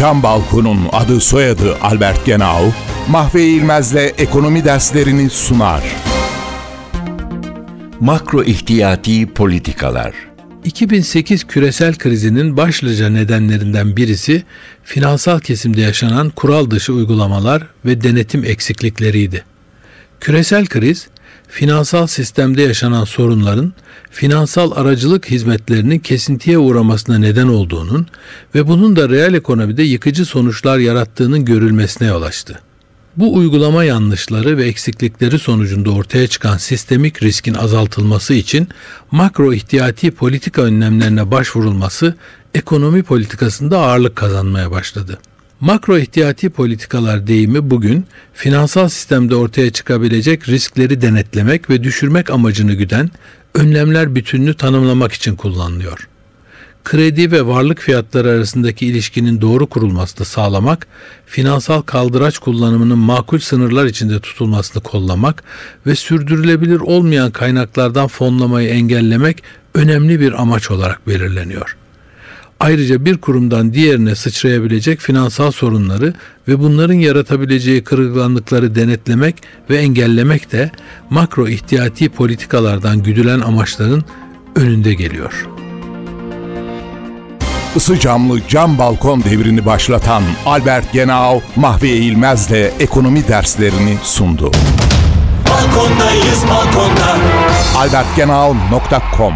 Cam Balkon'un adı soyadı Albert Genau, Mahve İlmez'le ekonomi derslerini sunar. Makro ihtiyati politikalar. 2008 küresel krizinin başlıca nedenlerinden birisi finansal kesimde yaşanan kural dışı uygulamalar ve denetim eksiklikleriydi. Küresel kriz, finansal sistemde yaşanan sorunların finansal aracılık hizmetlerinin kesintiye uğramasına neden olduğunun ve bunun da reel ekonomide yıkıcı sonuçlar yarattığının görülmesine yol açtı. Bu uygulama yanlışları ve eksiklikleri sonucunda ortaya çıkan sistemik riskin azaltılması için makro ihtiyati politika önlemlerine başvurulması ekonomi politikasında ağırlık kazanmaya başladı. Makro ihtiyati politikalar deyimi bugün finansal sistemde ortaya çıkabilecek riskleri denetlemek ve düşürmek amacını güden önlemler bütününü tanımlamak için kullanılıyor kredi ve varlık fiyatları arasındaki ilişkinin doğru kurulmasını sağlamak, finansal kaldıraç kullanımının makul sınırlar içinde tutulmasını kollamak ve sürdürülebilir olmayan kaynaklardan fonlamayı engellemek önemli bir amaç olarak belirleniyor. Ayrıca bir kurumdan diğerine sıçrayabilecek finansal sorunları ve bunların yaratabileceği kırılganlıkları denetlemek ve engellemek de makro ihtiyati politikalardan güdülen amaçların önünde geliyor.'' Isı camlı cam balkon devrini başlatan Albert Genau, Mahve İlmez'le ekonomi derslerini sundu. Balkondayız balkonda albertgenau.com